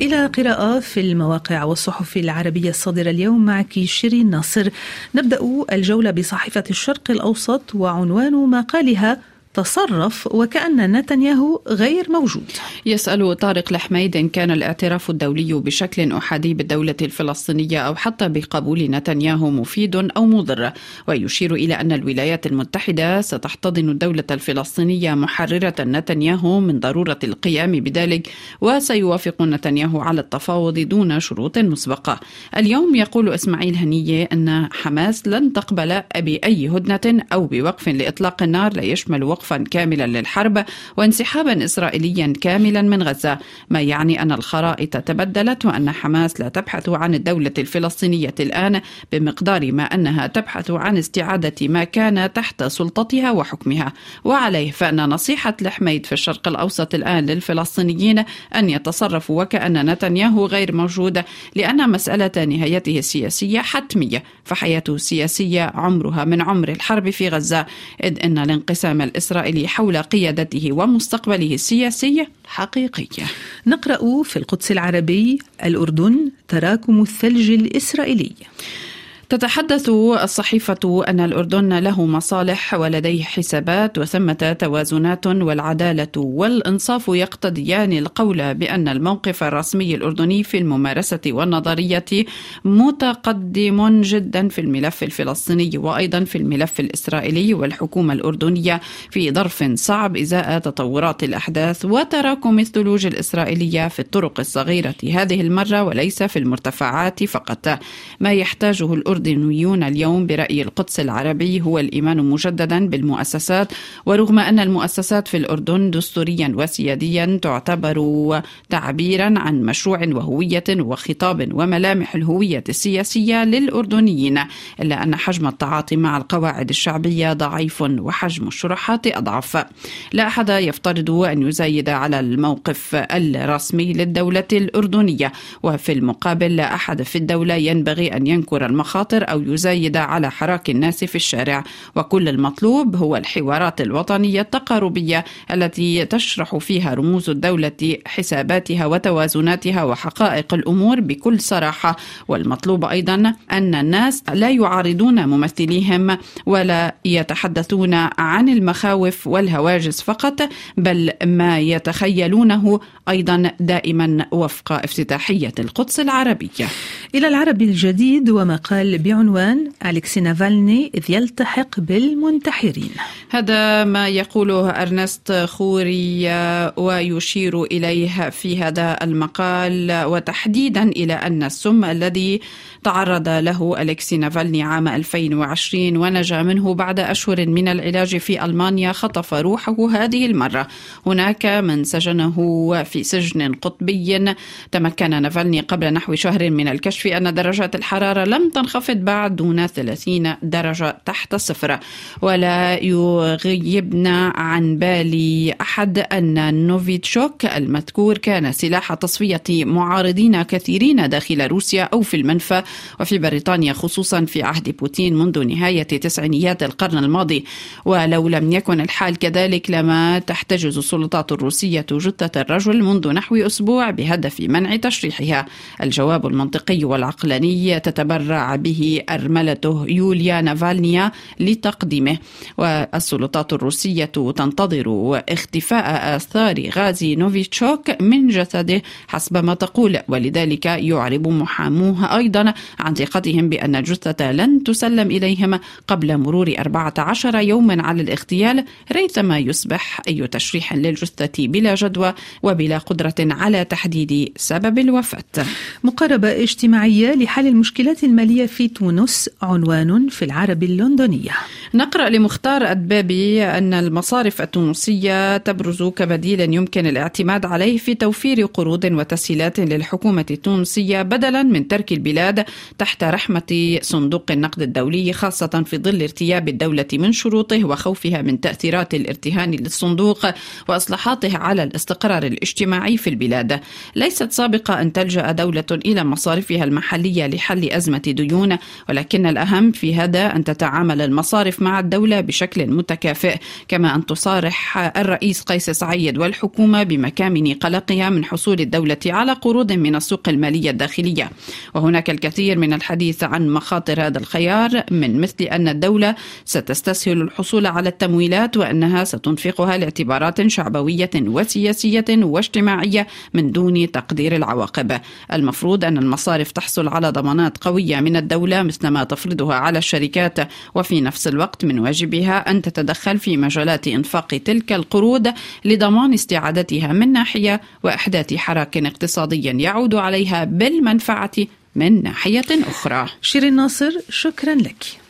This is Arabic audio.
إلى قراءة في المواقع والصحف العربية الصادرة اليوم معك شيرين ناصر. نبدأ الجولة بصحيفة الشرق الأوسط وعنوان مقالها تصرف وكأن نتنياهو غير موجود. يسأل طارق الحميد إن كان الاعتراف الدولي بشكل أحادي بالدولة الفلسطينية أو حتى بقبول نتنياهو مفيد أو مضر ويشير إلى أن الولايات المتحدة ستحتضن الدولة الفلسطينية محررة نتنياهو من ضرورة القيام بذلك وسيوافق نتنياهو على التفاوض دون شروط مسبقة. اليوم يقول إسماعيل هنية أن حماس لن تقبل بأي هدنة أو بوقف لإطلاق النار لا يشمل وقف وقفا كاملا للحرب وانسحابا إسرائيليا كاملا من غزة. ما يعني أن الخرائط تبدلت وأن حماس لا تبحث عن الدولة الفلسطينية الآن بمقدار ما أنها تبحث عن استعادة ما كان تحت سلطتها وحكمها. وعليه فأن نصيحة الحميد في الشرق الأوسط الآن للفلسطينيين أن يتصرفوا وكأن نتنياهو غير موجود لأن مسألة نهايته السياسية حتمية فحياته السياسية عمرها من عمر الحرب في غزة. إذ أن الانقسام الإسرائيلي الإسرائيلي حول قيادته ومستقبله السياسي حقيقية نقرأ في القدس العربي الأردن تراكم الثلج الإسرائيلي. تتحدث الصحيفة أن الأردن له مصالح ولديه حسابات وثمة توازنات والعدالة والإنصاف يقتضيان القول بأن الموقف الرسمي الأردني في الممارسة والنظرية متقدم جدا في الملف الفلسطيني وأيضا في الملف الإسرائيلي والحكومة الأردنية في ظرف صعب إزاء تطورات الأحداث وتراكم الثلوج الإسرائيلية في الطرق الصغيرة هذه المرة وليس في المرتفعات فقط. ما يحتاجه الأردن الأردنيون اليوم برأي القدس العربي هو الإيمان مجددا بالمؤسسات ورغم أن المؤسسات في الأردن دستوريا وسياديا تعتبر تعبيرا عن مشروع وهوية وخطاب وملامح الهوية السياسية للأردنيين إلا أن حجم التعاطي مع القواعد الشعبية ضعيف وحجم الشرحات أضعف. لا أحد يفترض أن يزايد على الموقف الرسمي للدولة الأردنية وفي المقابل لا أحد في الدولة ينبغي أن ينكر المخاطر الخاطر أو يزايد على حراك الناس في الشارع. وكل المطلوب هو الحوارات الوطنية التقاربية التي تشرح فيها رموز الدولة حساباتها وتوازناتها وحقائق الأمور بكل صراحة. والمطلوب أيضا أن الناس لا يعارضون ممثليهم ولا يتحدثون عن المخاوف والهواجس فقط بل ما يتخيلونه أيضا دائما وفق افتتاحية القدس العربية. إلى العربي الجديد ومقال بعنوان أليكسي نافالني إذ يلتحق بالمنتحرين. هذا ما يقوله أرنست خوري ويشير إليه في هذا المقال وتحديدا إلى أن السم الذي تعرض له أليكسي نافالني عام 2020 ونجا منه بعد أشهر من العلاج في ألمانيا خطف روحه هذه المرة. هناك من سجنه في سجن قطبي تمكن نافالني قبل نحو شهر من الكشف. أن درجات الحرارة لم تنخفض بعد دون 30 درجة تحت الصفر ولا يغيبنا عن بالي أحد أن نوفيتشوك المذكور كان سلاح تصفية معارضين كثيرين داخل روسيا أو في المنفى وفي بريطانيا خصوصا في عهد بوتين منذ نهاية تسعينيات القرن الماضي. ولو لم يكن الحال كذلك لما تحتجز السلطات الروسية جثة الرجل منذ نحو أسبوع بهدف منع تشريحها. الجواب المنطقي والعقلاني تتبرع به أرملته يوليا نافالنيا لتقديمه. والسلطات الروسية تنتظر اختفاء آثار غاز نوفيتشوك من جسده حسب ما تقول ولذلك يعرب محاموه أيضا عن ثقتهم بأن الجثة لن تسلم إليهم قبل مرور 14 يوما على الاغتيال ريثما يصبح أي تشريح للجثة بلا جدوى وبلا قدرة على تحديد سبب الوفاة. مقاربة اجتماعية لحل المشكلات المالية في تونس عنوان في العرب اللندنية. نقرأ لمختار أدبابي أن المصارف التونسية تبرز كبديل يمكن الاعتماد عليه في توفير قروض وتسهيلات للحكومة التونسية بدلا من ترك البلاد تحت رحمة صندوق النقد الدولي خاصة في ظل ارتياب الدولة من شروطه وخوفها من تأثيرات الارتهان للصندوق وإصلاحاته على الاستقرار الاجتماعي في البلاد. ليست سابقة أن تلجأ دولة إلى مصارفها المحلية لحل أزمة ديون ولكن الأهم في هذا أن تتعامل المصارف مع الدولة بشكل متكافئ كما أن تصارح الرئيس قيس سعيد والحكومة بمكامن قلقها من حصول الدولة على قروض من السوق المالية الداخلية. وهناك الكثير من الحديث عن مخاطر هذا الخيار من مثل أن الدولة ستستسهل الحصول على التمويلات وأنها ستنفقها لاعتبارات شعبوية وسياسية واجتماعية من دون تقدير العواقب. المفروض أن المصارف تحصل على ضمانات قوية من الدولة مثل ما تفرضها على الشركات وفي نفس الوقت من واجبها أن تتدخل في مجالات إنفاق تلك القروض لضمان استعادتها من ناحية وإحداث حراك اقتصادي يعود عليها بالمنفعة من ناحية أخرى. شيرين ناصر شكرا لك.